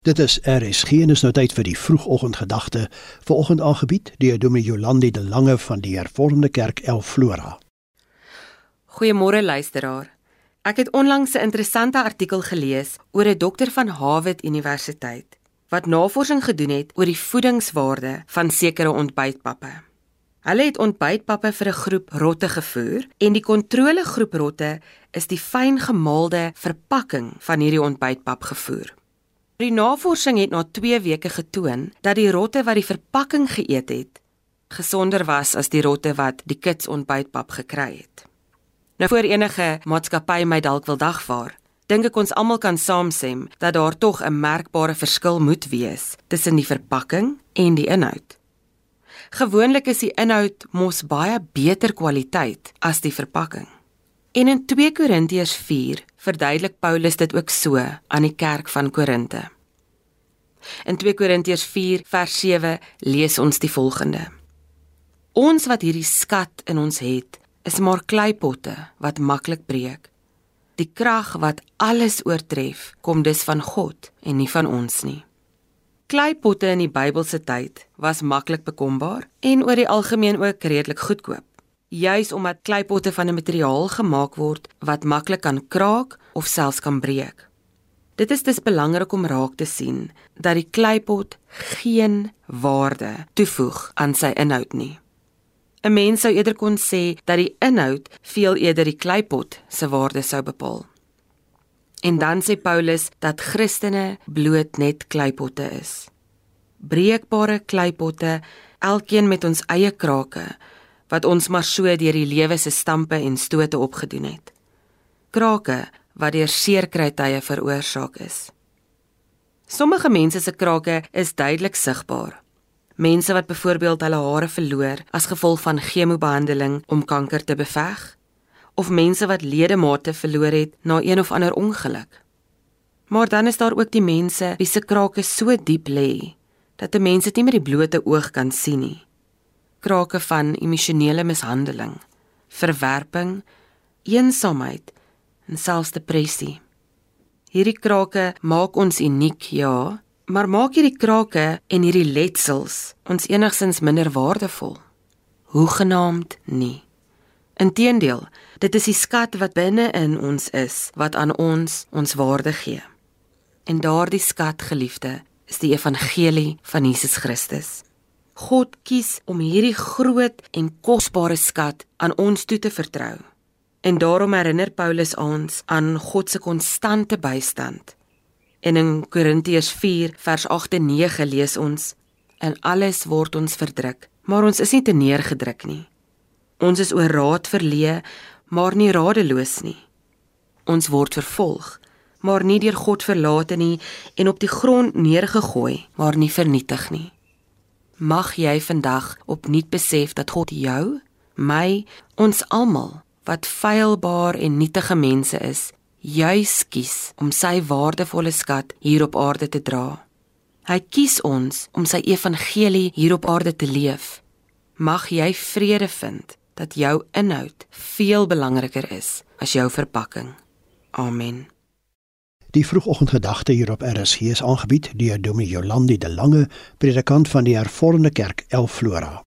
Dit is RSG en is nou tyd vir die vroegoggendgedagte. Vanoggend aangebied deur Dominee Jolandi de Lange van die Hervormde Kerk El Flora. Goeiemôre luisteraar. Ek het onlangs 'n interessante artikel gelees oor 'n dokter van Harvard Universiteit wat navorsing gedoen het oor die voedingswaarde van sekere ontbytpappe. Hulle het ontbytpappe vir 'n groep rotte gevoer en die kontrolegroep rotte is die fyn gemaalde verpakking van hierdie ontbytpap gevoer. Die navorsing het na 2 weke getoon dat die rotte wat die verpakking geëet het, gesonder was as die rotte wat die kits ontbytpap gekry het. Nou voor enige maatskappy my dalk wil dagvaar, dink ek ons almal kan saamstem dat daar tog 'n merkbare verskil moet wees tussen die verpakking en die inhoud. Gewoonlik is die inhoud mos baie beter kwaliteit as die verpakking. En in 2 Korintiërs 4 verduidelik Paulus dit ook so aan die kerk van Korinte. In 2 Korintiërs 4 vers 7 lees ons die volgende: Ons wat hierdie skat in ons het, is maar kleipotte wat maklik breek. Die krag wat alles oortref, kom dus van God en nie van ons nie. Kleipotte in die Bybelse tyd was maklik bekombaar en oor die algemeen ook redelik goedkoop juis omdat kleipotte van 'n materiaal gemaak word wat maklik kan kraak of selfs kan breek. Dit is dus belangrik om raak te sien dat die kleipot geen waarde toevoeg aan sy inhoud nie. 'n Mens sou eerder kon sê dat die inhoud veel eerder die kleipot se waarde sou bepaal. En dan sê Paulus dat Christene bloot net kleipotte is. Breekbare kleipotte, elkeen met ons eie krake wat ons maar so deur die lewe se stampe en stote opgedoen het. Krake wat deur seerkrytye veroorsaak is. Sommige mense se krake is duidelik sigbaar. Mense wat byvoorbeeld hulle hare verloor as gevolg van chemobehandeling om kanker te beveg, of mense wat ledemate verloor het na een of ander ongeluk. Maar dan is daar ook die mense wie se krake so diep lê dat 'n mens dit nie met die blote oog kan sien nie krake van emosionele mishandeling, verwerping, eensaamheid en selfs depressie. Hierdie krake maak ons uniek, ja, maar maak hierdie krake en hierdie letsels ons enigsins minder waardevol? Hoegenaamd nie. Inteendeel, dit is die skat wat binne in ons is wat aan ons ons waarde gee. En daardie skat, geliefde, is die evangelie van Jesus Christus. God kies om hierdie groot en kosbare skat aan ons toe te vertrou. En daarom herinner Paulus ons aan God se konstante bystand. En in Korintiërs 4 vers 8 en 9 lees ons: "In alles word ons verdruk, maar ons is nie te neergedruk nie. Ons is oor raad verleë, maar nie radeloos nie. Ons word vervolg, maar nie deur God verlate nie en op die grond neergegooi, maar nie vernietig nie." Mag jy vandag opnuut besef dat God jou, my, ons almal wat feilbaar en nietige mense is, juis kies om sy waardevolle skat hier op aarde te dra. Hy kies ons om sy evangelie hier op aarde te leef. Mag jy vrede vind dat jou inhoud veel belangriker is as jou verpakking. Amen. Die vroegoggendgedagte hier op RSG is aangebied deur Dominee Jolandi de Lange, predikant van die Hervormde Kerk Elflora.